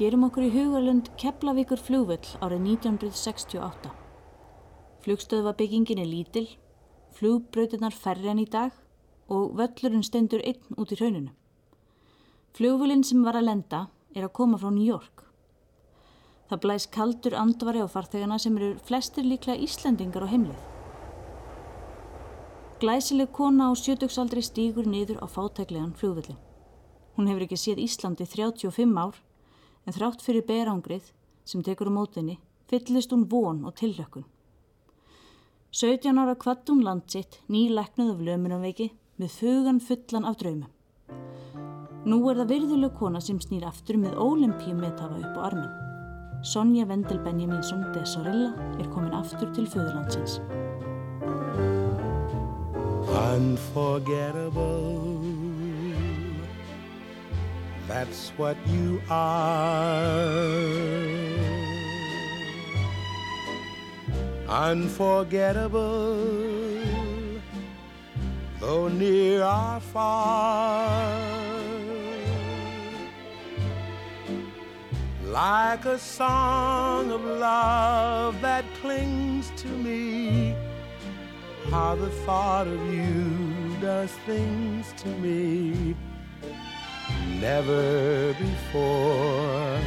Gerum okkur í hugalund Keflavíkur flugvöll árið 1968. Flugstöðvabyggingin er lítil, flugbrautinnar færri en í dag og völlurinn stendur einn út í rauninu. Flugvöllin sem var að lenda er að koma frá New York. Það blæs kaldur andvari á farþegana sem eru flestir líklega Íslandingar á heimlið. Glæsileg kona á sjötugsaldri stýgur niður á fátæklegan flugvöllin. Hún hefur ekki séð Íslandi 35 ár en þrátt fyrir berangrið sem tekur á mótinni fyllist hún von og tillökkun. 17 ára kvatt hún landsitt nýleknuð af lömunarveiki með fugan fullan af draumum. Nú er það virðuleg kona sem snýr aftur með ólimpíumetafa upp á armin. Sonja Vendel Benjaminsson de Sorilla er komin aftur til föðurlandsins. Unforgettable That's what you are Unforgettable Though near or far like a song of love that clings to me. How the thought of you does things to me. Never before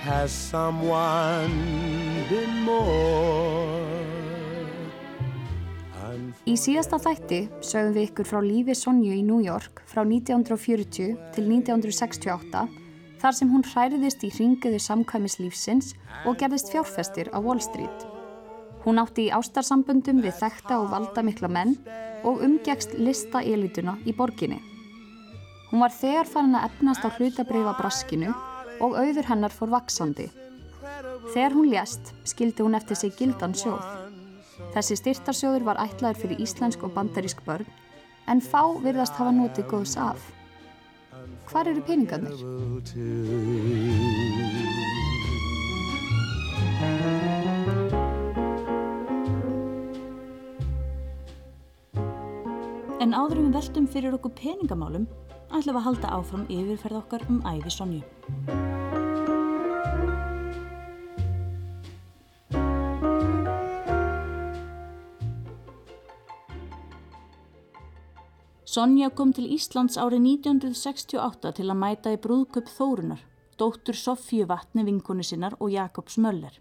has someone been more. Í síðasta þætti sögum við ykkur frá lífi Sonju í New York frá 1940 til 1968 þar sem hún hræriðist í hringuðu samkvæmis lífsins og gerðist fjárfestir á Wall Street. Hún átti í ástarsambundum við þekta og valda mikla menn og umgegst lista elituna í borginni. Hún var þegar farin að efnast á hlutabreyfa braskinu og auður hennar fór vaksandi. Þegar hún lést skildi hún eftir sig gildan sjóð. Þessi styrtarsjóður var ætlaður fyrir íslensk og bandarísk börn en fá virðast hafa notið góðs af. Hvar eru peningarnir? En áðurum við veltum fyrir okkur peningamálum ætlum við að halda áfram yfirferð okkar um æfi Sonju. Sonja kom til Íslands árið 1968 til að mæta í brúðköp Þórunar, dóttur Sofíu vatni vinkonu sinnar og Jakobs Möller.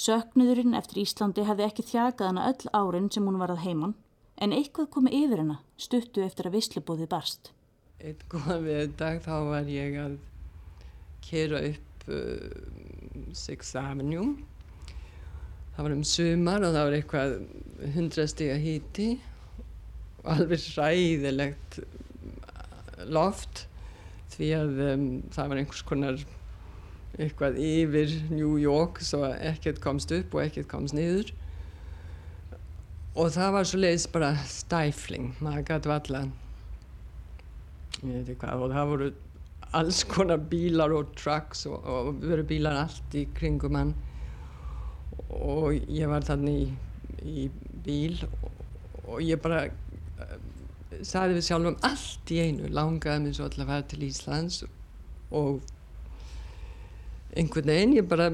Söknuðurinn eftir Íslandi hefði ekki þjagað hana öll árin sem hún var að heimann, en eitthvað komi yfir hana stuttu eftir að visslubóði barst. Eitt góðan við dag þá var ég að kera upp uh, Sixth Avenue. Það var um sumar og það var eitthvað hundrastega híti alveg ræðilegt loft því að um, það var einhvers konar eitthvað yfir New York svo ekkert komst upp og ekkert komst niður og það var svo leiðis bara stæfling maður gæti valla ég veit ekki hvað og það voru alls konar bílar og trucks og, og veru bílar allt í kringum hann. Og ég var þannig í, í bíl og, og ég bara saði við sjálfum allt í einu langaði mér svo alltaf að fara til Íslands og einhvern veginn ég bara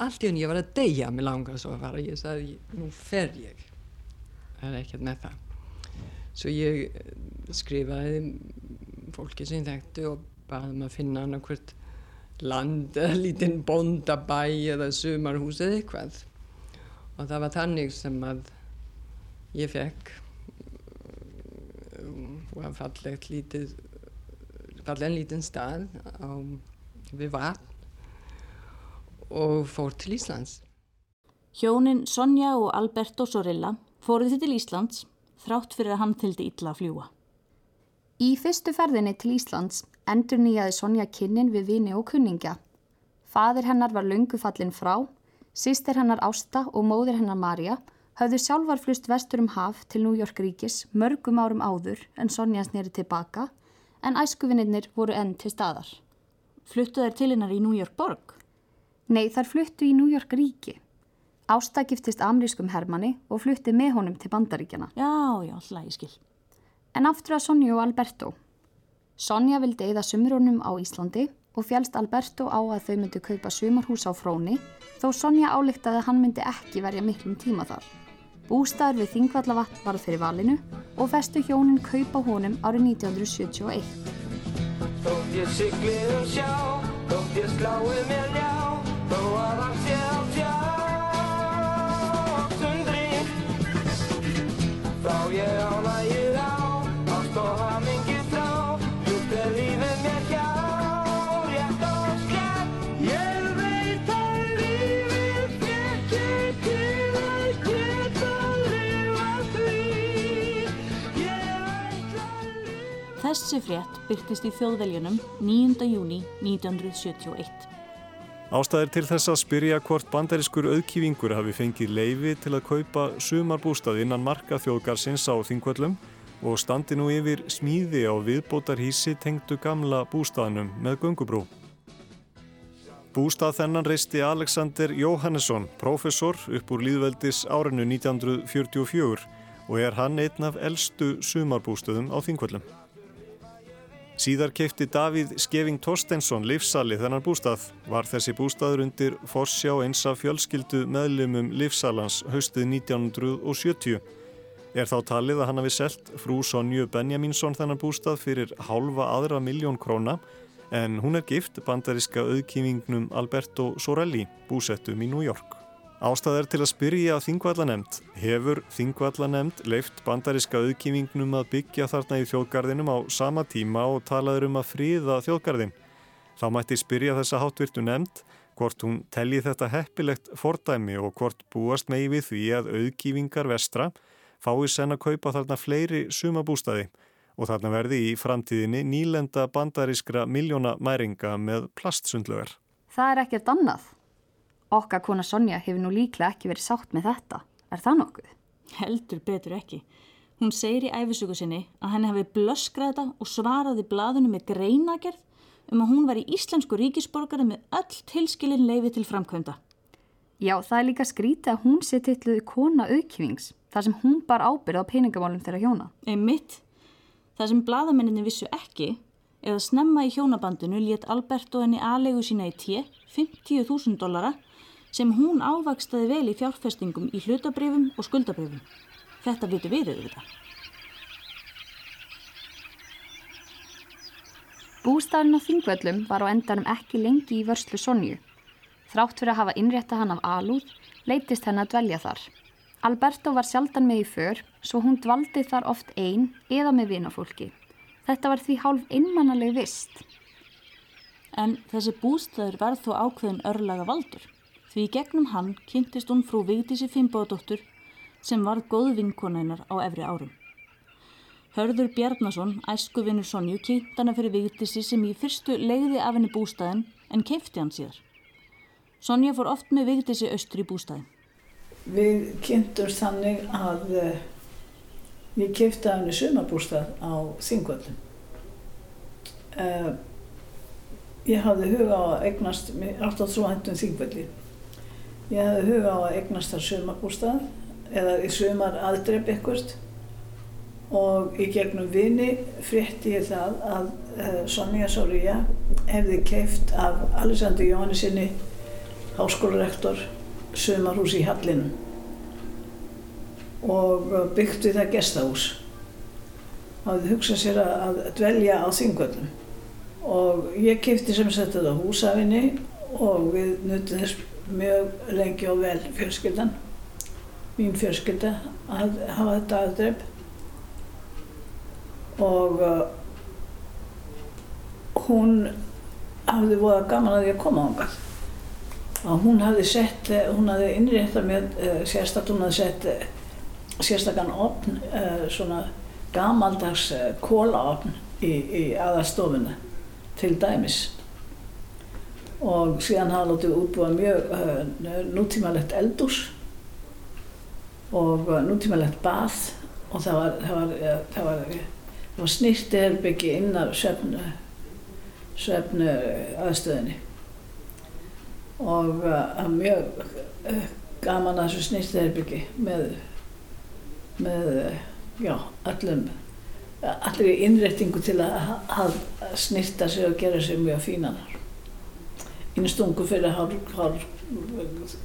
allt í einu ég var að deyja mér langaði svo að fara. Ég saði nú fer ég. Það er ekkert með það. Svo ég eh, skrifaði fólki sem þekktu og baði maður um að finna hann okkur land eða lítinn bondabæ eða sumarhús eða eitthvað og það var þannig sem að ég fekk var fallegt lítið fallega lítinn stað á, við vatn og fór til Íslands. Hjónin Sonja og Alberto Sorilla fóruð til Íslands þrátt fyrir að hann tildi illa að fljúa. Í fyrstu ferðinni til Íslands endur nýjaði Sonja kynnin við vini og kunningja. Fadir hennar var löngufallin frá, sýster hennar Ásta og móðir hennar Marja höfðu sjálfar flust vestur um haf til New York ríkis mörgum árum áður en Sonja sneri tilbaka en æskuvinnir voru enn til staðar. Fluttu þær til hennar í New York borg? Nei, þær fluttu í New York ríki. Ásta giftist amrískum Hermanni og flutti með honum til bandaríkjana. Já, já, hlægi skil. En aftur að Sonja og Alberto. Sonja vildi eða sumrónum á Íslandi og fjælst Alberto á að þau myndu kaupa sumarhús á fróni þó Sonja álíktaði að hann myndi ekki verja miklum tíma þar. Bústæður við Þingvallavatn varð fyrir valinu og festu hjónin kaupa honum árið 1971. Þessi frétt byrtist í þjóðveljunum 9. júni 1971. Ástæðir til þess að spyrja hvort bandariskur auðkýfingur hafi fengið leifi til að kaupa sumarbústað innan marka þjóðgarsins á þingvöllum og standi nú yfir smíði á viðbótarhísi tengdu gamla bústaðnum með gungubrú. Bústað þennan reisti Alexander Jóhannesson, professor upp úr líðveldis árinu 1944 og er hann einn af eldstu sumarbústöðum á þingvöllum. Síðar keipti Davíð Skeving Torstensson livsali þennan bústað. Var þessi bústaður undir forsjá eins af fjölskyldu meðlumum livsalans haustið 1970. Er þá talið að hann hafi selt frú Sonju Benjaminsson þennan bústað fyrir hálfa aðra miljón króna en hún er gift bandariska auðkýmingnum Alberto Sorelli, búsettum í New York. Ástæðar til að spyrja Þingvallanemnd. Hefur Þingvallanemnd leift bandariska auðkýmingnum að byggja þarna í þjóðgarðinum á sama tíma og talaður um að fríða þjóðgarðin? Þá mætti spyrja þessa hátvirtu nemnd hvort hún telji þetta heppilegt fordæmi og hvort búast megi við því að auðkýfingar vestra fái sen að kaupa þarna fleiri sumabústaði og þarna verði í framtíðinni nýlenda bandariskra miljóna mæringa með plastsundlögar. Það er ekkert annað. Okka kona Sonja hefur nú líklega ekki verið sátt með þetta. Er það nokkuð? Heldur betur ekki. Hún segir í æfisöku sinni að henni hafi blöskrað þetta og svaraði blaðinu með greinagerð um að hún var í íslensku ríkisborgari með öll tilskilin leifi til framkvæmda. Já, það er líka skrítið að hún sé tilluði kona aukvings, þar sem hún bar ábyrð á peningamálum þeirra hjóna. Einmitt. Það sem blaðamenninni vissu ekki, eða snemma í hjónabandinu létt Alberto henni aðlegu sína í tí, 50.000 dollara, sem hún ávakstaði vel í fjárfestingum í hlutabrifum og skuldabrifum. Þetta vitur við auðvitað. Bústæðin á Þingvöllum var á endanum ekki lengi í vörslu Sonju. Þrátt fyrir að hafa innrétta hann af alúð, leitist henn að dvelja þar. Alberto var sjaldan með í för, svo hún dvaldi þar oft einn eða með vinafólki. Þetta var því hálf einmannaleg vist. En þessi bústæður var þó ákveðin örlaga valdur. Því gegnum hann kynntist hún frú Vigdísi Fimbóðadóttur sem var góð vinkoneinar á efri árum. Hörður Bjarnason, æskuvinnur Sonju, kynnt hana fyrir Vigdísi sem í fyrstu leiði af henni bústæðin en keifti hann síðar. Sonja fór oft með Vigdísi austur í bústæðin. Við kynntumst þannig að uh, ég keifti af henni sumabústað á Þingvöldum. Uh, ég hafði huga á eignast, átt á þrúhendum Þingvöldi. Ég hafði huga á að eignast þar sumabústað eða í sumar aðdrepp ekkert og í gegnum vini frétti ég það að uh, Sonja Sáríja hefði keift af Alessandri Jóhannesinni háskólarektor sumarhús í Hallinu og byggt við það gestahús. Það hafði hugsað sér að, að dvelja á þingvöldum og ég keifti sem sagt þetta húsafinni og við nutum þess mjög lengi og vel fjölskyldan. Mín fjölskylda að hafa þetta aðdrepp og uh, hún hafði voða gaman að að koma ánga og hún hafði sett hún hafði innrétta með uh, sérstaklega hún hafði sett uh, sérstaklega opn uh, svona gamaldags uh, kólaopn í, í aðarstofuna til dæmis og síðan hafa látið útbúa mjög uh, nútímalegt eldús og uh, nútímalegt bað. Og það var, það var, uh, það var, það var snýrti herbyggi innar svefnu, svefnu aðstöðinni. Og mjög gaman að þessu snýrti herbyggi með, með já, allum allir í innrettingu til að, að snýrta sig og gera sig mjög fínanar innstungu fyrir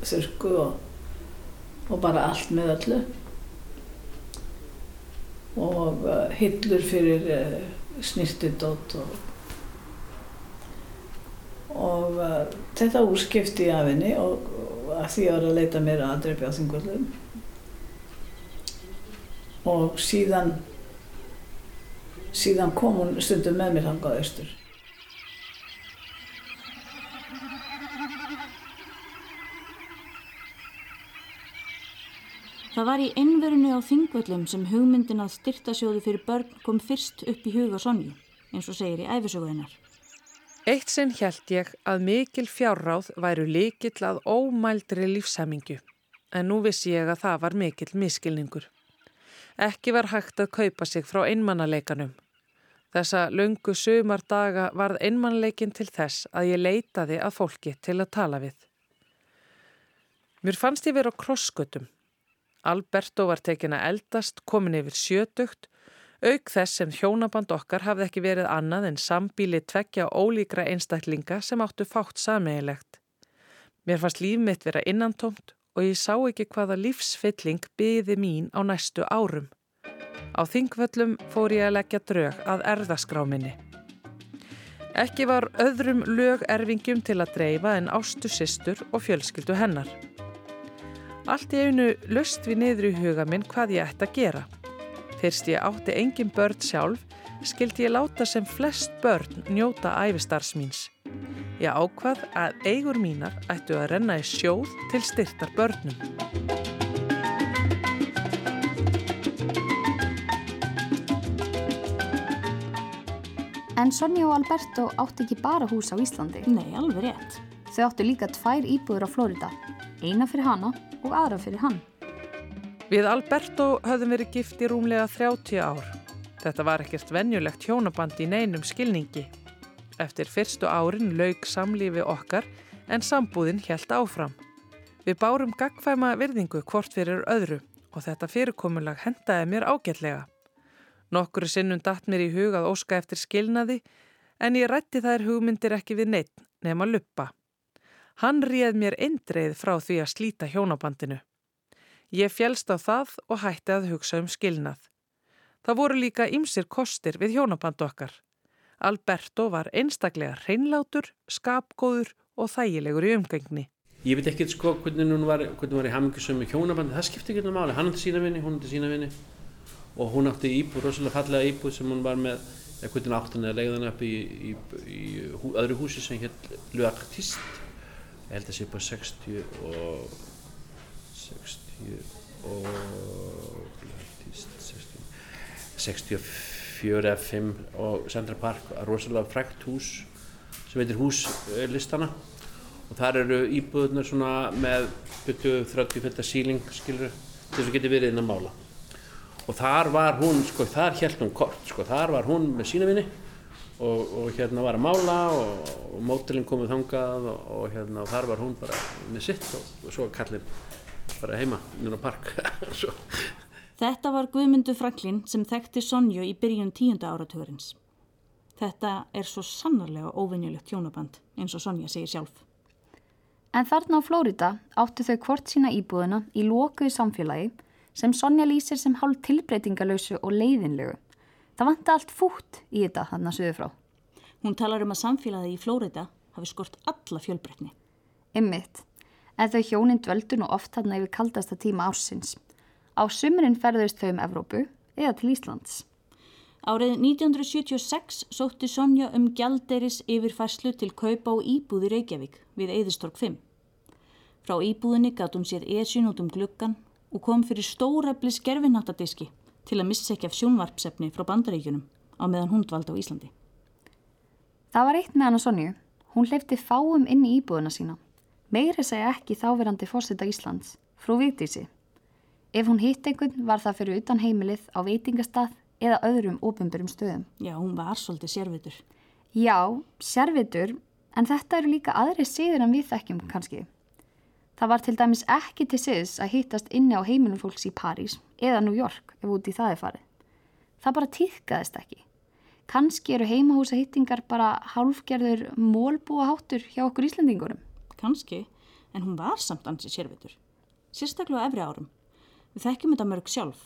þurrku og, og bara allt með öllu. Og uh, hillur fyrir uh, snirtidót og, og uh, þetta úrskipti af henni og, og því að leita mér að drefi á þingvöldum og síðan síðan kom hún stundum með mér hangað austur Það var í einverinu á þingvöllum sem hugmyndin að styrtasjóði fyrir börn kom fyrst upp í huga Sonju, eins og segir í æfisöguðinnar. Eitt sinn held ég að mikil fjárráð væru líkill að ómældri lífshemingu, en nú vissi ég að það var mikil miskilningur. Ekki var hægt að kaupa sig frá einmannaleikanum. Þessa lungu sumardaga varð einmannleikin til þess að ég leitaði að fólki til að tala við. Mér fannst ég vera á krossgötum Alberto var tekin að eldast, komin yfir sjötugt, auk þess sem hjónaband okkar hafði ekki verið annað en sambíli tvekja ólíkra einstaklinga sem áttu fátt sameigilegt. Mér fannst líf mitt vera innantómt og ég sá ekki hvaða lífsfylling byði mín á næstu árum. Á þingvöllum fór ég að leggja drög að erðaskráminni. Ekki var öðrum lögerfingjum til að dreifa en ástu sýstur og fjölskyldu hennar. Allt í einu löst við niður í huga minn hvað ég ætti að gera. Fyrst ég átti engin börn sjálf, skildi ég láta sem flest börn njóta æfistars míns. Ég ákvað að eigur mínar ættu að renna í sjóð til styrtar börnum. En Sonja og Alberto átti ekki bara hús á Íslandi. Nei, alveg rétt. Þau áttu líka tvær íbúður á Flórida, eina fyrir hana og aðra fyrir hann. Við Alberto höfðum verið gift í rúmlega 30 ár. Þetta var ekkert venjulegt hjónaband í neinum skilningi. Eftir fyrstu árin laug samlífi okkar en sambúðin helt áfram. Við bárum gagfæma virðingu hvort fyrir öðru og þetta fyrirkomulag hendaði mér ágætlega. Nokkru sinnum datt mér í hugað óska eftir skilnaði en ég rætti þær hugmyndir ekki við neitt nefn að luppa. Hann réð mér eindreið frá því að slíta hjónabandinu. Ég fjælst á það og hætti að hugsa um skilnað. Það voru líka ymsir kostir við hjónabandu okkar. Alberto var einstaklega hreinlátur, skapgóður og þægilegur í umgengni. Ég veit ekki sko hvernig hún var, hvernig var í hamingisum með hjónabandi, það skipti ekki um máli. Hann átti sína vinni, hún átti sína vinni og hún átti íbúð, rosalega fallega íbúð sem hún var með, eða hvernig átti hann eða legði hann upp í, í, í, í öðru húsi sem hétt Luartist ég held að sé upp á 60 og 60 og 64 eða 5 og Central Park. Að rosalega frækt hús sem heitir húslistana. Og þar eru íbúðunar svona með 20-30 fylgta síling skilur þess að geti verið inn að mála. Og þar var hún, sko þar held hún kort, sko. Þar var hún með sína vinni og, og hérna var að mála og, og mótelinn komið þangað og, og hérna og þar var hún bara með sitt og svo kallin bara heima nýra park Þetta var Guðmundur Franklin sem þekkti Sonju í byrjun tíunda áratugurins. Þetta er svo sannarlega óvinnilegt hjónaband eins og Sonja segir sjálf. En þarna á Flórida áttu þau hvort sína íbúðuna í lokuðu samfélagi sem Sonja lýsir sem hálf tilbreytingalösu og leiðinlegu Það vant allt fút í þetta hann að söðu frá. Hún talar um að samfélagið í Flórida hafi skort alla fjölbreytni. Ymmiðt, en þau hjónin dvöldu nú oft hann yfir kaldasta tíma ársins. Á sumurinn ferðust þau um Evrópu eða til Íslands. Árið 1976 sótti Sonja um gjaldeiris yfirfærslu til kaupa og íbúði Reykjavík við Eðistorg 5. Frá íbúðinni gatt hún sér esjun út um gluggan og kom fyrir stórefli skerfinnattadiski til að missa ekki af sjónvarpsefni frá bandaríkjunum á meðan hún dvaldi á Íslandi. Það var eitt með hann og Sonju. Hún hleyfti fáum inn í íbúðuna sína. Meiri segja ekki þáverandi fórseta Íslands, frú Vigdísi. Ef hún hitt einhvern var það fyrir utan heimilið á veitingastað eða öðrum ofinbörum stöðum. Já, hún var svolítið sérvitur. Já, sérvitur, en þetta eru líka aðri síður en við þekkjum kannski. Það var til dæmis ekki til siðs að hittast inni á heimilum fólks í París eða New York ef úti það er farið. Það bara týðkaðist ekki. Kanski eru heimahúsa hittingar bara hálfgerður mólbúa háttur hjá okkur Íslandingurum. Kanski, en hún var samt ansið sérvitur. Sérstaklega efri árum. Við þekkjum þetta mörg sjálf.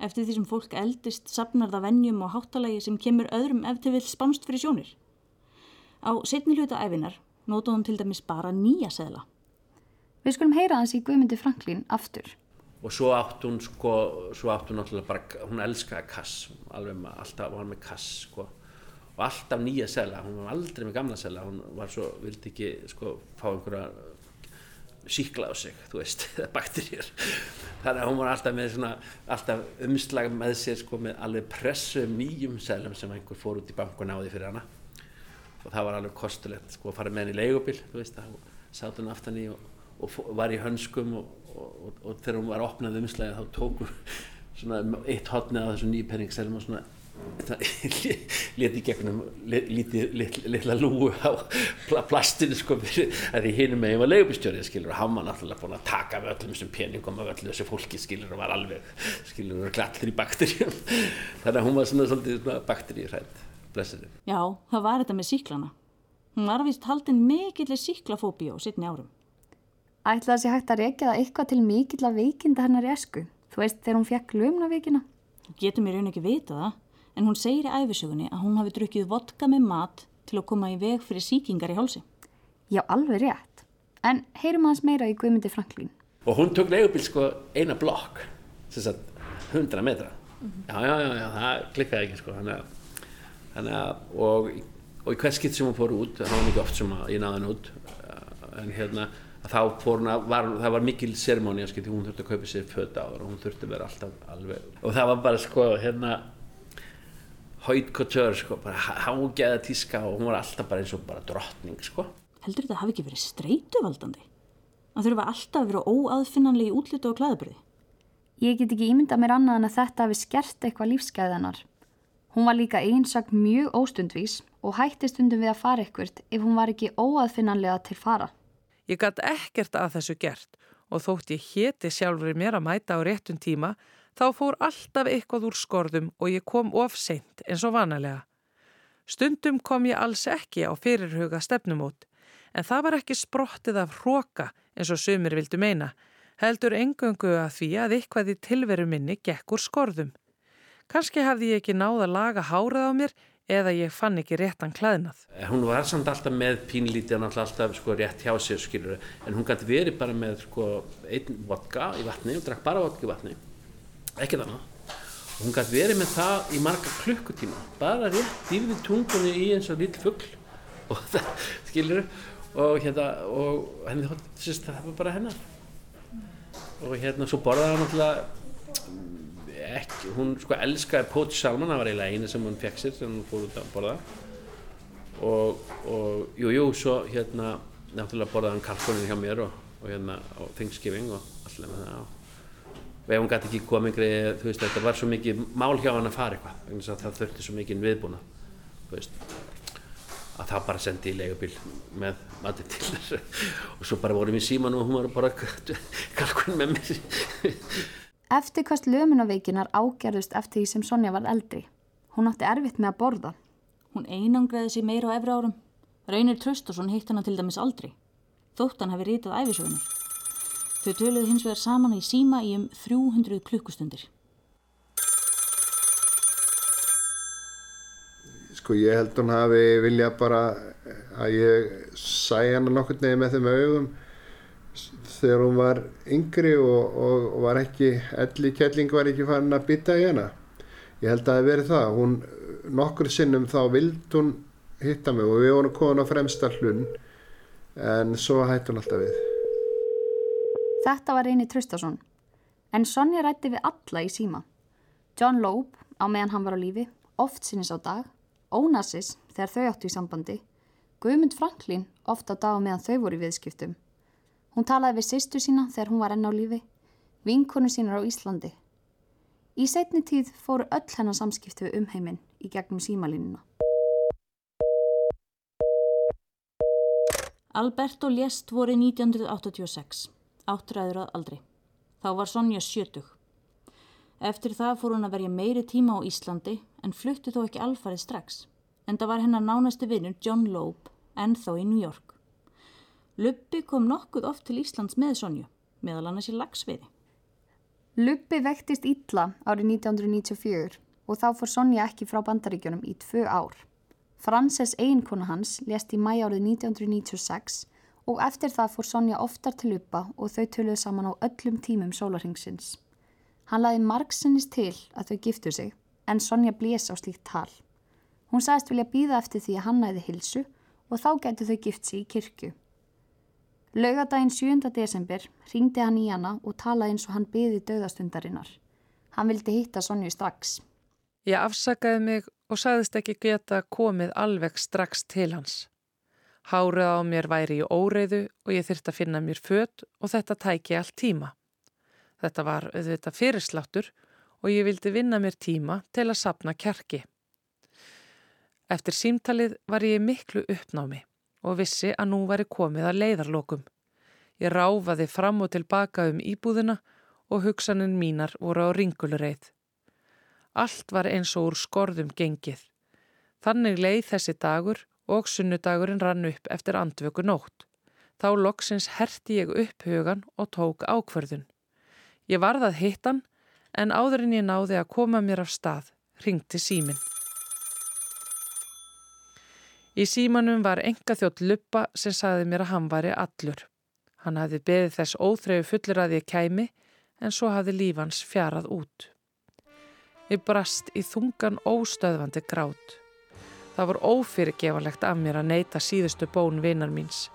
Eftir því sem fólk eldist sapnar það vennjum og háttalagi sem kemur öðrum eftir vill spánst fyrir sjónir. Á setni hluta æfinar nótaði hún til dæmis bara nýja seðla. Við skulum heyra hans í Guðmundi Franklín aftur. og svo átt hún sko, svo átt hún náttúrulega bara, hún elskaði kass alveg með, alltaf var með kass sko. Og alltaf nýja sela, hún var aldrei með gamla sela, hún var svo, vildi ekki sko fá einhverja síkla á sig, þú veist, eða bakterjur þannig að hún var alltaf með svona alltaf umslag með sér sko með alveg pressu um nýjum selum sem einhver fór út í banku og náði fyrir hana. Og það var alveg kostulegt sko að fara með henni í leigubil, þú veist, þá sátt hún aftan í og, og var í hönskum og, og, og, þegar hún var opnað umslæðið þá tók hún svona eitt hotnið á þessum nýpenningsselum og svona leti gegnum litla lúu á pla- plastinu sko fyrir að því hinum megin var leigubistjórið skilur og hann var náttúrulega búin að taka með öllum þessum peningum af öllu þessu fólki skilur og var alveg skilur og glattir í bakterjum þannig að hún var svona svolítið svona bakteríuhrætt blessinni. Já, það var þetta með síklana. Hún var vist haldin mikillir síklafóbíu á sittni árum. Ætlaði að sé hægt að rekja það eitthvað til mikill að veikinda hennar í esku. Þú veist þegar hún fekk lumnavíkina. Getur mér raun ekki vita það, en hún segir í æfisögunni að hún hafi drukkið vodka með mat til að koma í veg fyrir síkingar í hálsi. Já, alveg rétt. En heyrum aðeins meira í Guðmundi Franklín. og hún tók leigubil sko eina blokk sem sagt 100 metra já, já, já, já, það klikkaði ekki sko þannig að, þannig að og, og í hvert skipt sem hún fór út það var mikið oft sem að ég náði henni út en hérna að þá fór hún að var, það var mikil seremóni að skilti hún þurfti að kaupa sér föt á og hún þurfti að vera alltaf alveg og það var bara sko hérna Haute Couture sko, bara hágeða tíska og hún var alltaf bara eins og bara drottning sko Heldur þetta hafi ekki verið streituvaldandi? Að þurfa alltaf að vera óaðfinnanlegi útlitu og klæðaburði? Ég get ekki ímyndað mér annað en að þetta hafi skert eitthvað lífsgæðanar. Hún var líka einsagt mjög óstundvís og hætti stundum við að fara ekkert ef hún var ekki óaðfinnanlega til fara. Ég gæti ekkert að þessu gert og þótt ég héti sjálfur mér að mæta á réttum tíma þá fór alltaf eitthvað úr skorðum og ég kom of seint eins og vanalega. Stundum kom ég alls ekki á fyrirhuga stefnumót en það var ekki sprottið af hróka eins og sumir vildu meina, heldur engöngu að því að eitthvað í tilveru minni gekk úr skorðum. Kanski hafði ég ekki náð að laga hárað á mér eða ég fann ekki réttan klæðnað. hún var samt alltaf með pínlítið náttúrulega alltaf sko rétt hjá sér skilur en hún gæti verið bara með sko einn vodka í vatni og drakk bara vodka í vatni. Ekkert annað. Og hún gæti verið með það í marga klukkutíma. Bara rétt dýfði tungunni í eins og lill fugl. Og það skilur og hérna og henni þótt það var bara hennar. Og hérna svo borðaði hann náttúrulega ekki, hún sko elskaði poach salmon, það var eiginlega einu sem hún fekk sér sem hún fór út að borða. Og, og jú, jú, svo hérna náttúrulega borðaði hann kalkunin hjá mér og, og hérna á Thanksgiving og allir með það. Og ef hún gæti ekki komið greið, þú veist, þetta var svo mikið mál hjá hann að fara eitthvað, þess að það þurfti svo mikið viðbúna, þú veist að það bara sendi í leigubíl með matið til þess. Og svo bara vorum við síman og hún var bara kalkun með mér Eftirkvæst lömunaveikinar ágerðust eftir því sem Sonja var eldri. Hún átti erfitt með að borða. Hún einangraði sig meira á efri árum. Raunir Traustason hitt hana til dæmis aldrei. Þótt hann hafi rítað æfisögunar. Þau töluðu hins vegar saman í síma í um 300 klukkustundir. Sko ég held hún hafi vilja bara að ég sæ hana nokkur neginn með þeim augum þegar hún var yngri og, og, var ekki, elli kelling var ekki farin að bytta í hana. Ég held að það hef verið það. Hún nokkur sinnum þá vild hún hitta mig og við vorum komin á fremsta hlunn en svo hætti hún alltaf við. Þetta var Reyni Traustason. En Sonja rætti við alla í síma. John Loeb, á meðan hann var á lífi, oft sinnis á dag, Onassis þegar þau áttu í sambandi, Guðmund Franklín oft á dag meðan þau voru í viðskiptum. Hún talaði við sýstu sína þegar hún var enn á lífi, vinkonu sínar á Íslandi. Í setni tíð fóru öll hennar samskipti við umheiminn í gegnum símalínuna. Alberto lést voru 1986, áttræður að aldri. Þá var Sonja sjötug. Eftir það fór hún að verja meiri tíma á Íslandi en fluttu þó ekki alfarið strax. En það var hennar nánasti vinnur John Loeb ennþá í New York. Lubbi kom nokkuð oft til Íslands með Sonju, meðal annars í lagsviði. Lubbi vektist ítla árið 1994 og þá fór Sonja ekki frá bandaríkjunum í tvö ár. Frances eiginkona hans lést í mæ árið 1996 og eftir það fór Sonja oftar til Lubba og þau töluðu saman á öllum tímum sólarhengsins. Hann laði margsinnis til að þau giftu sig en Sonja blés á slíkt tal. Hún sagðist vilja býða eftir því að hann næði hilsu og þá getur þau gift sig í kirkju. Laugadaginn 7. desember ringdi hann í hana og talaði eins og hann byði döðastundarinnar. Hann vildi hitta Sonju strax. Ég afsakaði mig og sagðist ekki geta komið alveg strax til hans. Hárið á mér væri í óreiðu og ég þyrst að finna mér fött og þetta tæki allt tíma. Þetta var auðvitað fyrirsláttur og ég vildi vinna mér tíma til að sapna kjarki. Eftir símtalið var ég miklu uppnámi og vissi að nú væri komið að leiðarlokum. Ég ráfaði fram og tilbaka um íbúðina og hugsanin mínar voru á ringulureið. Allt var eins og úr skorðum gengið. Þannig leið þessi dagur og sunnudagurinn rann upp eftir andvöku nótt. Þá loksins herti ég upp hugan og tók ákverðun. Ég varðað hittan en áður en ég náði að koma mér af stað, ringti símin. Í símanum var enga þjótt luppa sem sagði mér að hann væri allur. Hann hafði beðið þess óþreyju fullur að ég kæmi en svo hafði lífans fjarað út. Ég brast í þungan óstöðvandi grát. Það var ófyrirgevalegt af mér að neyta síðustu bón vinar míns.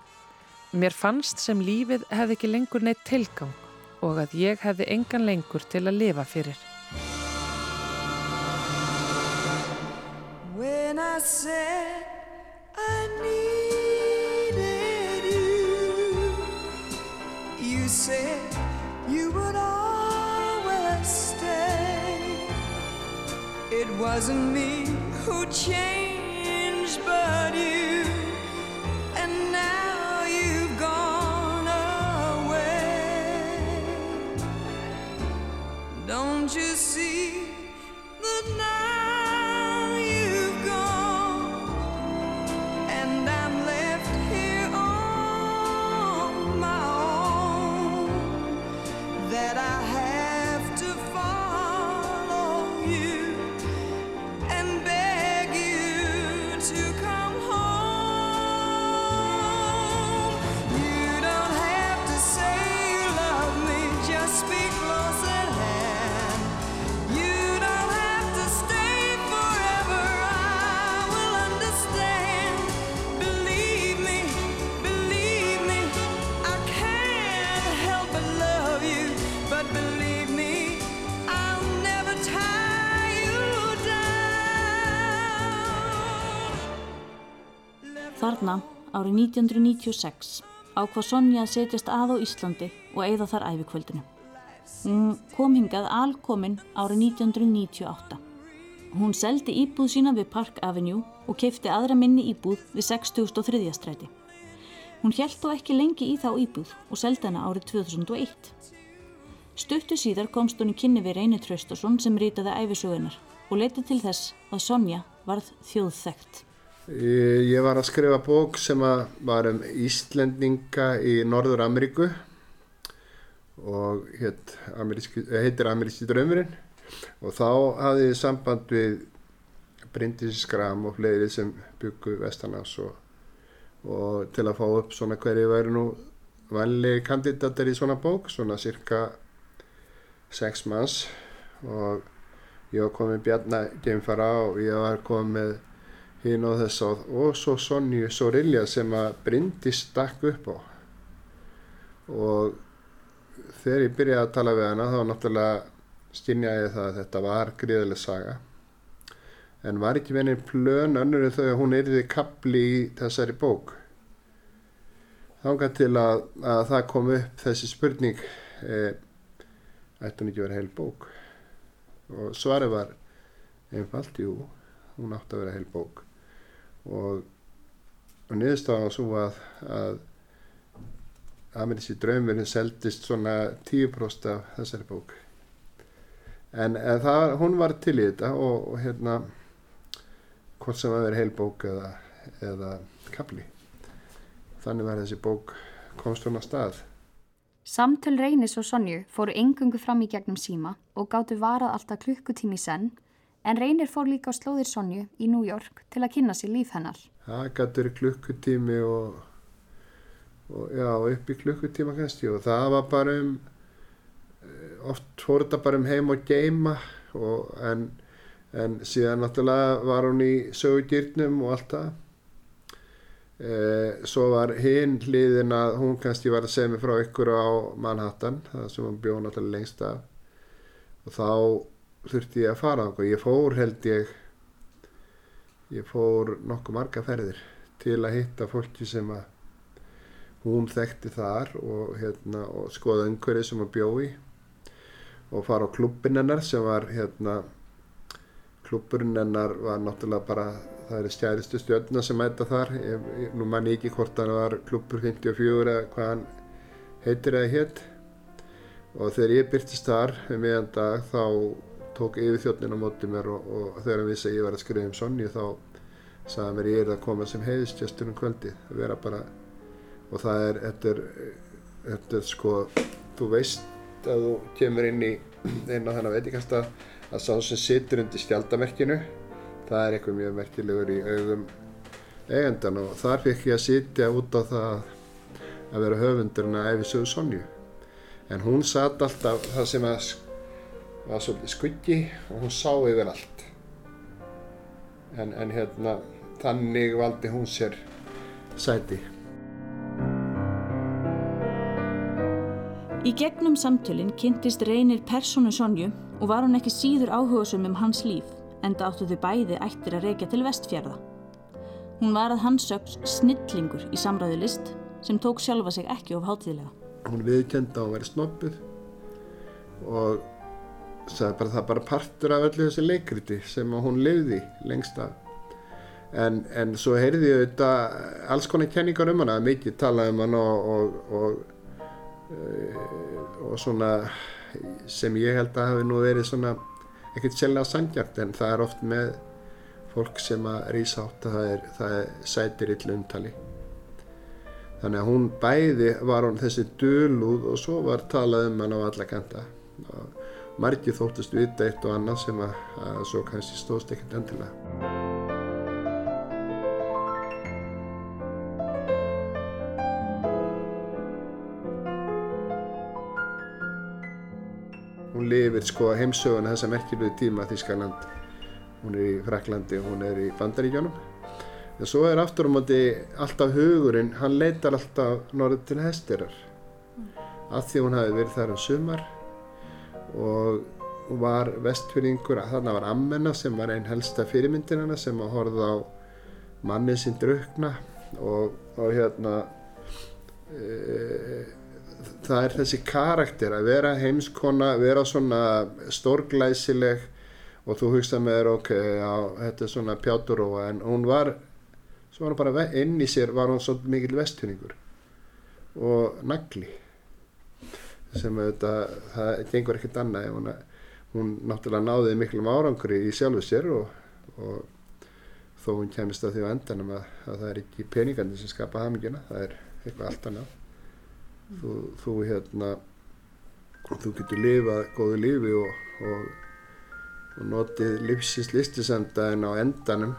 Mér fannst sem lífið hefði ekki lengur neitt tilgang og að ég hefði engan lengur til að lifa fyrir. When I said wasn't me who changed, but you. And now you've gone away. Don't you see árið 1996 ákvað Sonja að setjast að á Íslandi og eigða þar æfikvöldinu. Hún kom hingað alkominn árið 1998. Hún seldi íbúð sína við Park Avenue og keipti aðra minni íbúð við 6003. stræti. Hún held þó ekki lengi í þá íbúð og seldi hana árið 2001. Stuttu síðar komst hún í kynni við Reynir Traustason sem rýtaði æfisögunar og leiti til þess að Sonja varð þjóðþægt. Ég var að skrifa bók sem var um Íslendinga í Norður Ameríku og heit, heitir Ameríski draumurinn. Og þá hafði ég samband við Bryndis Skram og fleiri sem byggu Vestanás og, og til að fá upp svona hverju væri nú vanlegi kandidater í svona bók, svona cirka sex manns. Og ég var komið Bjarnar Geimfara og ég var komið hinn og þess að og svo Sonju Sorilja sem að Bryndi stakk upp á. Og þegar ég byrjaði að tala við hana þá náttúrulega skynjaði það að þetta var gríðileg saga. En var ekki venið plön önnur en þau að hún erði kapli í þessari bók. Þángar til að, að það kom upp þessi spurning e, ætti hún ekki verið heil bók? Og svarið var einfalt, jú hún átti að vera heil bók og, og niðurstafan svo að, að Amerísi draumurinn seldist svona 10% af þessari bók. En, það, hún var til í þetta og, og hérna hvort sem að vera heil bók eða, eða kapli þannig var þessi bók komst hún á stað. Samtöl Reynis og Sonju fóru engungu fram í gegnum síma og gáttu varað alltaf klukkutími senn en Reynir fór líka á slóðir Sonju í New York til að kynna sér líf hennar. Það verið klukkutími og, og já, upp í klukkutíma kannski. Og það var bara um oft fór þetta bara um heim og geima. Og en, en síðan náttúrulega var hún í sögugýrnum og allt það. Eh, svo var hinn hliðin að hún kannski var að segja mig frá ykkur á Manhattan það sem hún bjóð náttúrulega lengst af. Og þá þurfti ég að fara og ég fór held ég ég fór nokkuð marga ferðir til að hitta fólki sem að hún þekkti þar og, hérna, og skoða umhverfið sem hún bjóði og fara á klubbin hennar sem var hérna klubburinn hennar var náttúrulega bara það er stjæðistu stjörna sem mæta þar. Ég, nú mann ég ekki hvort hann var klubbur 54 eða hvað hann heitir eða hétt og þegar ég byrtist þar um meðan dag þá tók yfirþjóðnin á móti mér og, og þegar hann vissi að ég var að skrifa um Sonju þá sagði mér ég er að koma sem heiðistjöstur um kvöldi að vera bara og það er, þetta er, þetta er sko, þú veist að þú kemur inn í einn á þennan veitikastað að sá sem situr undir skjaldamerkinu það er eitthvað mjög merkilegur í augum eigandan og þar fikk ég að sitja út á það að vera höfundurinn að æfisögu Sonju. En hún satt alltaf það sem að var svolítið skuggi og hún sá yfir allt en, en hérna þannig valdi hún sér sæti Í gegnum samtölinn kynntist reynir personu Sonju og var hún ekki síður áhugasum um hans líf enda áttu þau bæði ættir að reykja til vestfjörða. Hún var að hans sögs snillingur í samræðu list sem tók sjálfa sig ekki of hátíðlega. Hún viðkenda að hún væri snoppuð og sagði bara það bara partur af öllu þessi leikriti sem hún lifði lengst af. En, en svo heyrði ég auðvitað alls konar kenningar um hana, mikið talað um hana og, og, og, og svona sem ég held að hafi nú verið svona ekkert sjálflega sangjart en það er oft með fólk sem að rýsa átt að það er, það er sætir yllu umtali þannig að hún bæði var hún þessi dölúð og svo var talað um hann á alla kanta og margi þóttist vita eitt og annað sem að, að svo kannski stóðst ekkert endilega. Hún lifir sko heimsöguna þessa merkjulegu tíma Þískaland hún er í Fraklandi og hún er í Bandaríkjónum en svo er aftur á um móti alltaf hugurinn hann leitar alltaf norður til hestirar mm. af því hún hafi verið þar um sumar og var vestfyrringur þannig var Ammenna sem var einn helsta fyrirmyndin hana sem að horfa á mannin sinn draugna og, og hérna e, það er þessi karakter að vera heimskona, vera svona stórglæsileg og þú hugsa með þér ok, já, þetta er svona pjáturóa en hún var, svo var hún bara inn í sér var hún svo mikil vestunningur og nagli sem auðvitað, það gengur ekkert annað. Hún, hún náttúrulega náði miklum árangri í sjálfu sér og, og þó hún kemist að því á endanum að, að það er ekki peningandi sem skapa hamingina, það er eitthvað allt annað. Þú, þú hérna þú getur lifað góðu lífi og, og, og notið lífsins listisenda en á endanum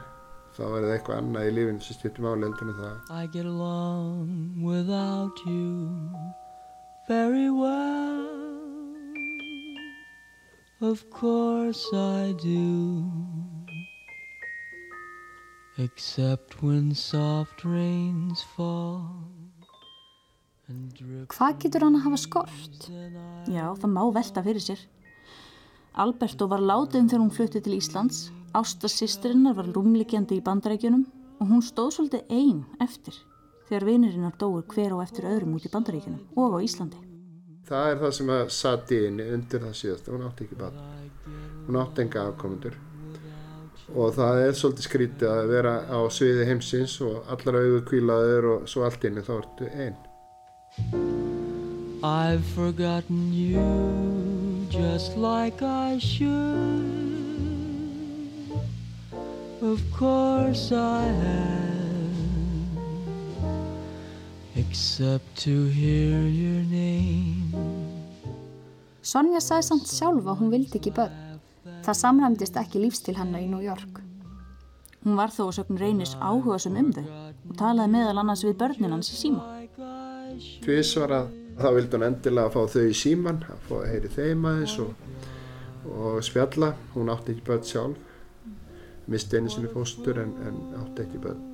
þá er það eitthvað annað í lífinu sem stjórnum álendinu það. I get along without you very well Of course I do Except when soft rains fall Hvað getur hann að hafa skort? Já, það má velta fyrir sér. Alberto var látið þegar hún flutti til Íslands, Ásta sýstirinnar var rúmlikjandi í bandarækjunum og hún stóð svolítið einn eftir þegar vinirinnar dóur hver á eftir öðrum út í bandarækjunum og á Íslandi. Það er það sem að satt í henni undir það síðast, hún átti ekki bann. Hún átti enga afkomundur og það er svolítið skrítið að vera á sviði heimsins og allar auðu kvílaður og svo allt inni þá ertu einn. I've forgotten you just like I should Of course I have, except to hear your name. Sonja sagði samt sjálf að hún vildi ekki börn. Það samræmdist ekki lífstil hennar í New York. Hún var þó sögn reynis áhugasum um þau og talaði meðal annars við börnin hans í síma. Tvísvar að þá vildi hún endilega fá þau í síman, að fá að heyri þeim aðeins og, og spjalla. Hún átti ekki börn sjálf, misti einu sinni fóstur en, en átti ekki börn.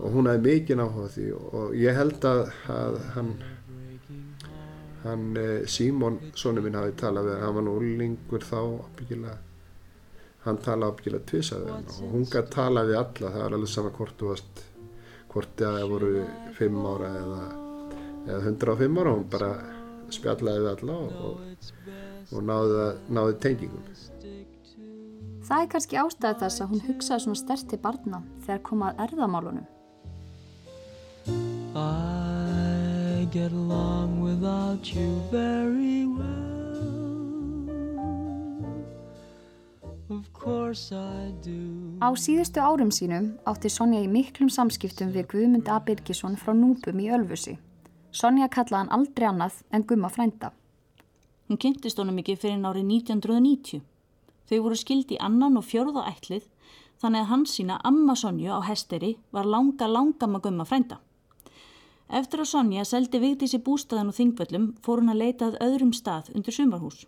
Og hún hefði mikið áhuga á því. Og ég held að, að hann, hann eh, Símon, sonu minn, hafi talað við, hann. Var nú úrlingur þá ábyggilega, hann talaði ábyggilega tvísað við hann. Og hún gæti talað við alla, það var alveg sama hvort þú varst, hvort það voru fimm ára eða eða 105 ára, hún bara spjallaði við alla og, og, og náði, náði tengingum. Það er kannski ástæði þess að hún hugsaði svona stert til barna þegar komað erðamálunum. I get along without you very well. Of course I do. Á síðustu árum sínum átti Sonja í miklum samskiptum við Guðmund A. Birgisson frá Núpum í Ölfusi. Sonja kallaði hann aldrei annað en Gumma frænda. Hún kynntist honum ekki fyrir árið 1990. Þau voru skild í annan og fjörða ætlið þannig að hans sína amma Sonju á hesteri var langa langama Gumma frænda. Eftir að Sonja seldi Vigdísi bústaðan og þingvöllum fór hún að leita að öðrum stað undir sumarhús.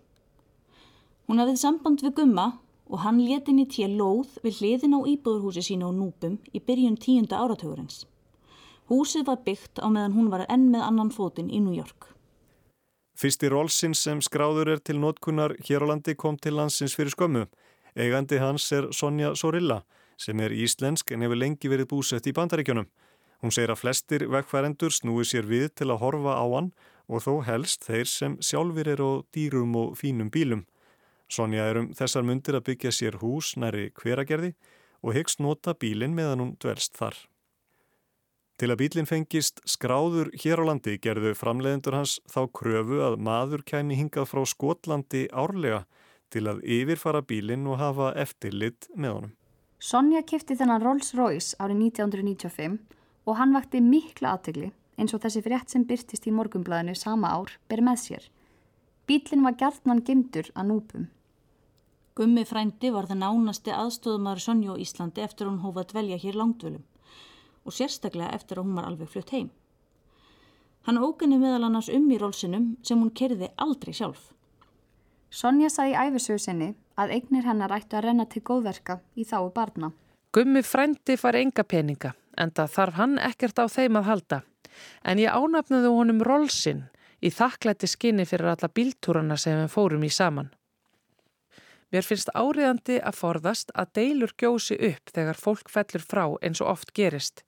Hún hafið samband við Gumma og hann leti henni til lóð við hliðin á íbúðurhúsi sína og núpum í byrjun tíunda áratugurins. Húsið var byggt á meðan hún var enn með annan fótinn í New York. Fyrsti Rolsins sem skráður er til notkunnar hér á landi kom til landsins fyrir skömmu. Eigandi hans er Sonja Sorilla sem er íslensk en hefur lengi verið búsett í bandaríkjunum. Hún segir að flestir vekkfærendur snúi sér við til að horfa á hann og þó helst þeir sem sjálfur eru á dýrum og fínum bílum. Sonja er um þessar myndir að byggja sér hús næri hveragerði og hyggst nota bílinn meðan hún dvelst þar. Til að bílinn fengist skráður hér á landi gerðu framleiðendur hans þá kröfu að maður kæmi hingað frá Skotlandi árlega til að yfirfara bílinn og hafa eftirlit með honum. Sonja kifti þennan Rolls Royce árið 1995 og hann vakti mikla aðtegli eins og þessi frétt sem byrtist í morgumblæðinu sama ár ber með sér. Bílinn var gjarnan gemdur að núpum. Gummi frændi var það nánasti aðstóðumar Sonja á Íslandi eftir hún hófa að dvelja hér langdvölum og sérstaklega eftir að hún var alveg flutt heim. Hann óginni meðal annars um í rólsinum sem hún kerði aldrei sjálf. Sonja sagði í æfisögu sinni að eignir hennar ættu að renna til góðverka í þáu barna. Gummi frændi far enga peninga en það þarf hann ekkert á þeim að halda. En ég ánafnaði honum rólsin í þakklætti skinni fyrir alla bíltúrana sem við fórum í saman. Mér finnst áriðandi að forðast að deilur gjósi upp þegar fólk fellur frá eins og oft gerist.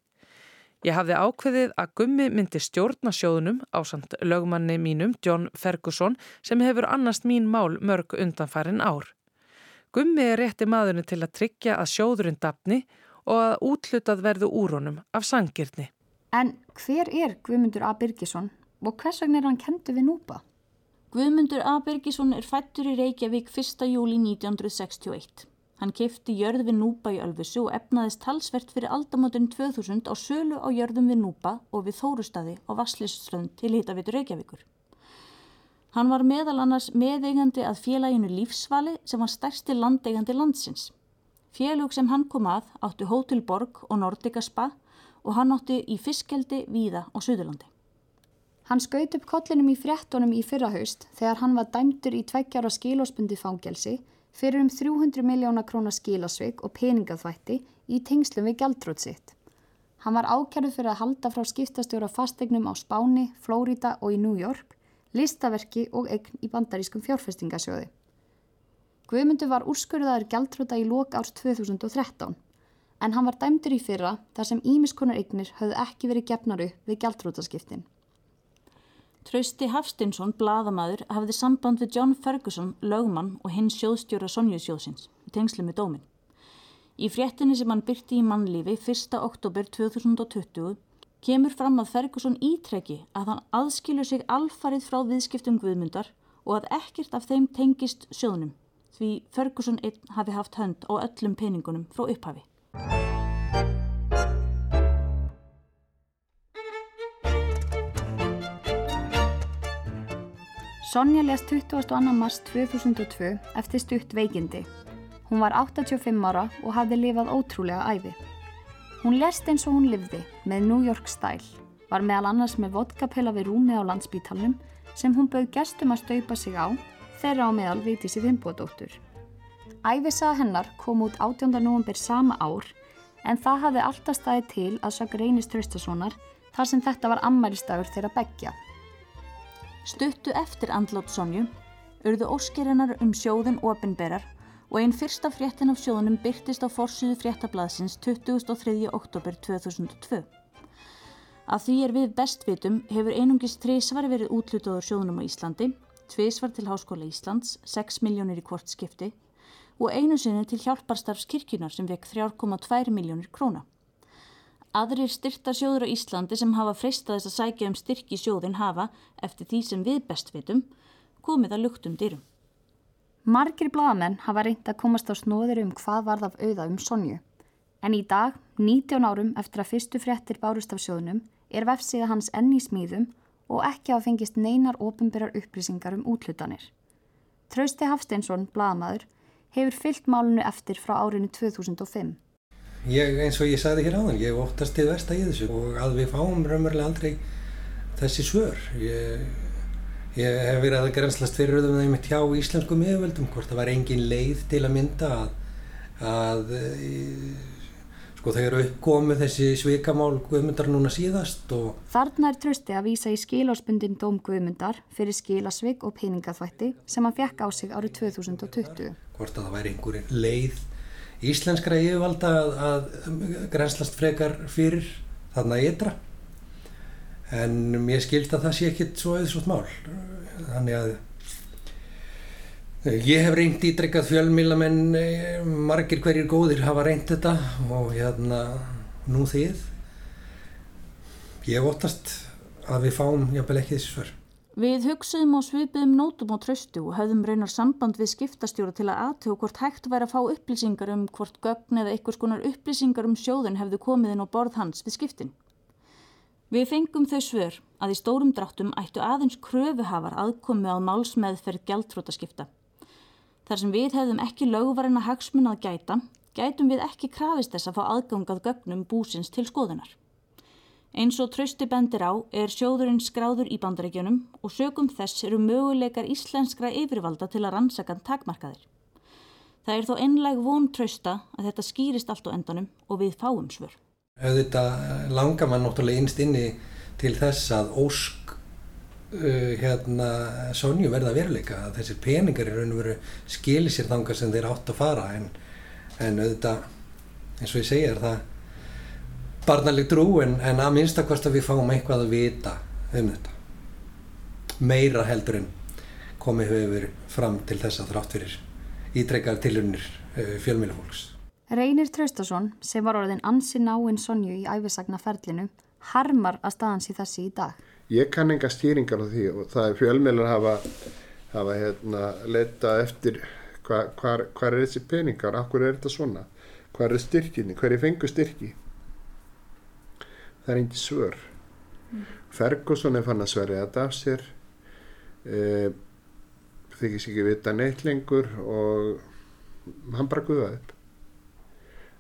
Ég hafði ákveðið að Gummi myndi stjórna sjóðunum á samt lögmanni mínum John Ferguson sem hefur annast mín mál mörg undanfærin ár. Gummi er rétti maðurinn til að tryggja að sjóðurinn dapni og að útlutað verðu úr honum af sangirni. En hver er Guðmundur A. Birgisson og hvers vegna er hann kentu við núpa? Guðmundur A. Birgisson er fættur í Reykjavík 1. júli 1961. Hann kefti jörð við Núpa í Ölfusu og efnaðist talsvert fyrir aldamotun 2000 á sölu á jörðum við Núpa og við Þórustadi á Vasslistströnd til Hitavitur Reykjavíkur. Hann var meðal annars meðeigandi að félaginu Lífsvali sem var stærsti landeigandi landsins. Félug sem hann kom að áttu Hótel Borg og Nordica Spa og hann áttu í fiskeldi Víða og Suðurlandi. Hann skaut upp kollinum í fréttonum í fyrrahaust þegar hann var dæmtur í tveggjára skilósbundi fangelsi fyrir um 300 miljóna krónar skilasveik og peningaþvætti í tengslum við gældrót sitt. Hann var ákjærðu fyrir að halda frá skiptastjóra fastegnum á Spáni, Flórida og í New York, listaverki og eign í bandarískum fjárfestingasjóði. Guðmundur var úrskurðaður gældróta í lok árs 2013 en hann var dæmdur í fyrra þar sem ímiskonar eignir höfðu ekki verið gefnaru við gældrótaskiptin. Trausti Hafstinsson, bladamæður, hafði samband við John Ferguson, lögmann og hinn sjóðstjóra Sonjusjóðsins tengslu með dómin. Í fréttinni sem hann byrti í mannlífi 1. oktober 2020 kemur fram að Ferguson ítreki að hann aðskilur sig alfarið frá viðskiptum guðmundar og að ekkert af þeim tengist sjóðnum, því Ferguson einn hafi haft hönd á öllum peningunum frá upphafi. Sonja lést 22. mars 2002 eftir stutt veikindi. Hún var 85 ára og hafði lifað ótrúlega æfi. Hún lést eins og hún livði með New York style, var meðal annars með vodkapela við rúmi á landsbítalnum sem hún bauð gestum að staupa sig á þeirra á meðal viti sér vinnbóðdóttur. Æfisaða hennar kom út 18. november sama ár en það hafði alltaf staðið til að sög reynist Traustasonar þar sem þetta var ammælistagur þeirra begja. Stuttu eftir andlát Sonju urðu óskerinnar um sjóðin ofinberar og einn fyrsta fréttin af sjóðunum byrtist á forsuðu fréttablaðsins 23. oktober 2002. Af því er við bestvitum hefur einungis þrísvar verið útlutaður sjóðunum á Íslandi, tvísvar til Háskóla Íslands, 6 miljónir í hvort skipti og einu sinni til hjálparstarfs kirkjunar sem vekk 3,2 miljónir króna. Aðrir styrta sjóður á Íslandi sem hafa freistað þess að sækja um styrki sjóðin hafa, eftir því sem við best vitum, komið að luktum dyrum. Margir bladamenn hafa reynd að komast á snóðir um hvað varð af auða um Sonju. En í dag, 19 árum eftir að fyrstu fréttir bárust af sjóðunum, er vefsíða hans enn í smíðum og ekki hafa fengist neinar ofinberar upplýsingar um útlutanir. Trausti Hafsteinsson, bladamadur, hefur fyllt málunu eftir frá árinu 2005. Ég, eins og ég sagði hér áðan, ég óttast til versta í þessu og að við fáum raunverulega aldrei þessi svör. Ég, ég hef verið að grænslast fyrir auðvitað með mitt hjá íslensku miðvöldum, hvort það var engin leið til að mynda að, að sko þau eru uppkomið þessi svikamál Guðmundar núna síðast og... Þarna er trösti að vísa í skilárspundin dóm Guðmundar fyrir skilasvig og peningaþvætti sem hann fekk á sig árið 2020. Hvort að það væri einhverjum leið íslenskra yfirvalda að, að grænslast frekar fyrir þarna ytra en mér skild að það sé ekkit svo auðsvort mál þannig að ég hef reynd ítrekkað fjölmílamenn margir hverjir góðir hafa reynd þetta og hérna nú þið ég óttast að við fáum jafnvel ekki þessi svör Við hugsaðum á svipiðum nótum á tröstu og höfðum reynar samband við skiptastjóra til að aðtöku hvort hægt væri að fá upplýsingar um hvort gögn eða einhvers konar upplýsingar um sjóðun hefðu komið inn á borð hans við skiptin. Við fengum þau svör að í stórum dráttum ættu aðeins kröfuhafar aðkomi á málsmeðferð gjaldtrótaskipta. Þar sem við hefðum ekki lögvarinn að hagsmun að gæta, gætum við ekki krafist þess að fá aðgangað gögnum búsins til skoðunar. Eins og trösti bendir á er sjóðurinn skráður í bandaríkjunum og sögum þess eru möguleikar íslenskra yfirvalda til að rannsaka takmarkaðir. Það er þó einleg von trösta að þetta skýrist allt á endanum og við fáum svör. Þetta langar mann náttúrulega einst inni til þess að ósk uh, hérna Sonju verða veruleika að þessir peningar í raun og veru skilir sér þangar sem þeir átt að fara en, en auðvitað eins og ég segja er það barnaleg trú en, en að minnstakost að við fáum eitthvað að vita um þetta meira heldur en komið hefur fram til þess að þrátt fyrir ítrekkar tilunir uh, fjölmjölufólks. Reynir Traustason sem var orðin ansi náinn Sonju í æfisagnaferlinu harmar að staðans í þessi í dag. Ég kann enga stýringar á því og það er fjölmjölar hafa, hafa hérna, leita eftir hva, hvar, hvar er þessi peningar, akkur er þetta svona, hvar er styrkinni, hver er fengu styrki? Það er engi svör. Mm. Ferguson er fann að sverja þetta af sér e, þykist ekki vita neitt lengur og hann bara guðaði upp.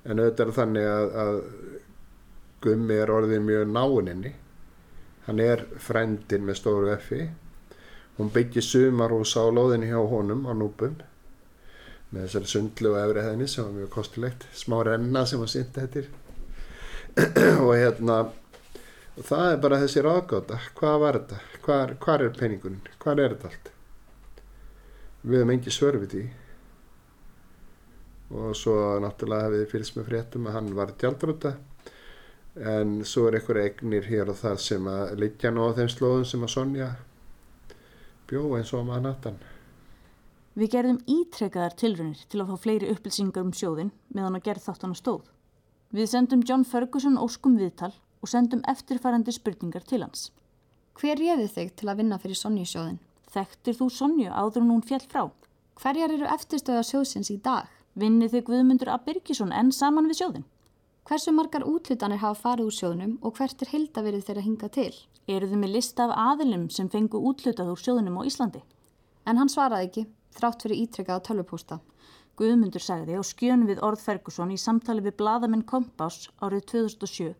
En auðvitað er þannig að, að Gummi er orðin mjög náinni hann er frendin með stóru effi hún byggir sumarhús á loðinni hjá honum á núpum með þessari sundlu og efri hæðinni sem var mjög kostulegt smá renna sem var synd eftir. Og hérna og það er bara þessi ráðgáta. Hvað var þetta, hvað, hvað er peningun hvað er þetta allt? Við hefum engi svörfið í og svo náttúrulega hefði fylgst með fréttum að hann var tjaldrúta en svo er einhverja egnir hér og það sem að liggja nú á þeim slóðum sem að Sonja bjó eins og maður nattan Við gerðum ítrekkaðar tilrunir til að fá fleiri upplýsingar um sjóðin meðan að gerð þáttana stóð Við sendum John Ferguson óskum viðtal og sendum eftirfærandi spurningar til hans. Hver réði þig til að vinna fyrir Sonju sjóðin? Þekktir þú Sonju áður en hún fjall frá? Hverjar eru eftirstöða sjóðsins í dag? Vinnið þið Guðmundur A. Birgisson enn saman við sjóðin? Hversu margar útlutanir hafa farið úr sjóðnum og hvert er hildaverið þeirra hinga til? Eru þið með lista af aðilum sem fengu útlutað úr sjóðinum á Íslandi? En hann svaraði ekki, þrátt fyrir ítrekkað á tölvupústa. Guðmundur sagði á skjön við Orð Ferguson í samtali við bladamenn Kompás árið 2007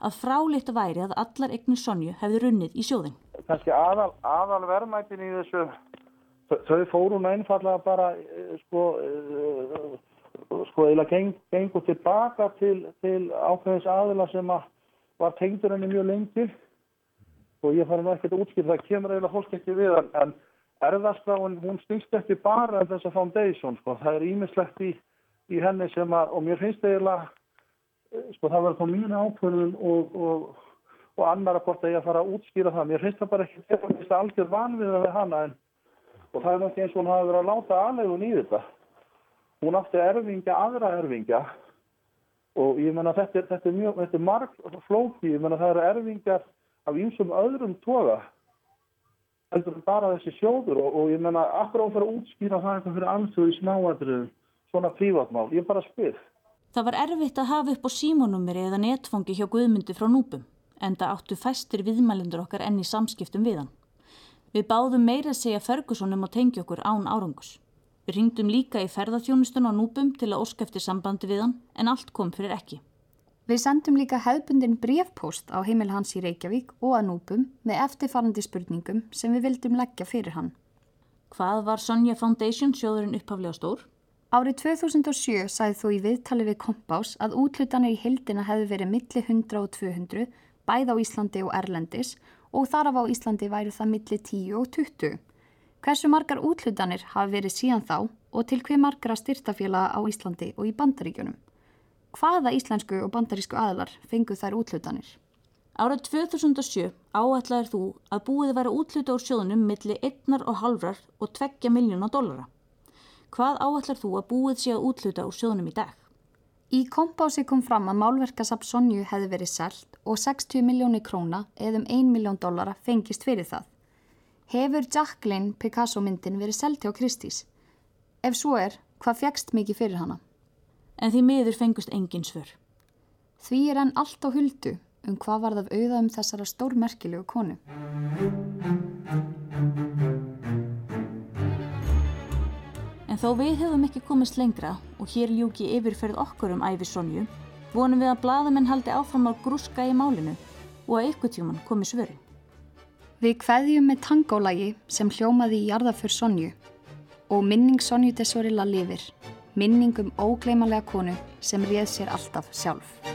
að fráleitt væri að allar eignir Sonju hefði runnið í sjóðin. Kanski aðal, aðal verðmættin í þessu, þau fórum einfallega bara sko, sko eða geng, gengur tilbaka til, til ákveðis aðila sem að var tengdur henni mjög lengi. Og ég fari nú ekkert að útskýra það kemur eiginlega fólk ekki við en, en erðarskráin hún snýst ekki bara um þessa foundation sko, það er ímislegt í, í henni sem að, og mér finnst eiginlega sko það verður þá mínu ákvörðun og, og, og annar að hvort að ég að fara að útskýra það, mér finnst það bara ekki algjör vanvið að við hana en, og það er náttúrulega eins og hún hafi verið að láta aðlegun í þetta hún átti erfingja, aðra erfingja. Og ég menna þetta, þetta er mjög, þetta er marg flóki, ég menna það eru erfingjar af einsum öðrum toga heldur en bara þessi sjóður. Og, og ég menna akkur áfæra að útskýra það eitthvað fyrir ansöðu í smáadröðu svona prívatmál, ég bara spyr. Það var erfitt að hafa upp á símónumeri eða netfangi hjá Guðmundi frá núpum, en það áttu fæstir viðmælendur okkar enn í samskiptum við hann. Við báðum meira að segja Fergusonum og tengja okkur án árangus. Við ringdum líka í ferðarþjónustun á núpum til að óska eftir sambandi við hann, en allt kom fyrir ekki. Við sendum líka hefbundin brefpost á heimil hans í Reykjavík og að núpum með eftirfarandi spurningum sem við vildum leggja fyrir hann. Hvað var Sonja Foundation sjóðurinn upphaflega stór? Árið 2007 sæði þú í viðtali við Kompás að útlutanir í hildina hefði verið milli 100 og 200, bæð á Íslandi og Erlendis og þar af á Íslandi væri það milli 10 og 20. Hversu margar útlutanir hafi verið síðan þá og til hver margra styrtafélaga á Íslandi og í bandaríkjunum? Hvaða íslensku og bandarísku aðlar fengu þær útlutanir? Árið 2007 áætlaðir þú að búið væri útluta úr sjóðunum milli 1,5 og 2 miljóna dollara. Hvað áallar þú að búið sé að útluta úr sjóðunum í dag? Í kompási kom fram að málverkasapp Sonju hefði verið selt og 60 miljónir króna eða um 1 miljón dollara fengist fyrir það. Hefur Jacqueline Picasso myndin verið selt hjá Kristís? Ef svo er, hvað fegst mikið fyrir hana? En því miður fengust engin svör. Því er enn allt á huldu um hvað varð af auða um þessara stórmerkilegu konu. En þó við hefum ekki komist lengra og hér ljúki yfirferð okkur um æfi Sonju, vonum við að bladamenn haldi áfram á grúska í málinu og að ykkur tjóman komi svöru. Við kveðjum með tangólagi sem hljómaði í jarðaför Sonju og minning Sonju Tesorilla lifir, minning um ógleymanlega konu sem réð sér alltaf sjálf.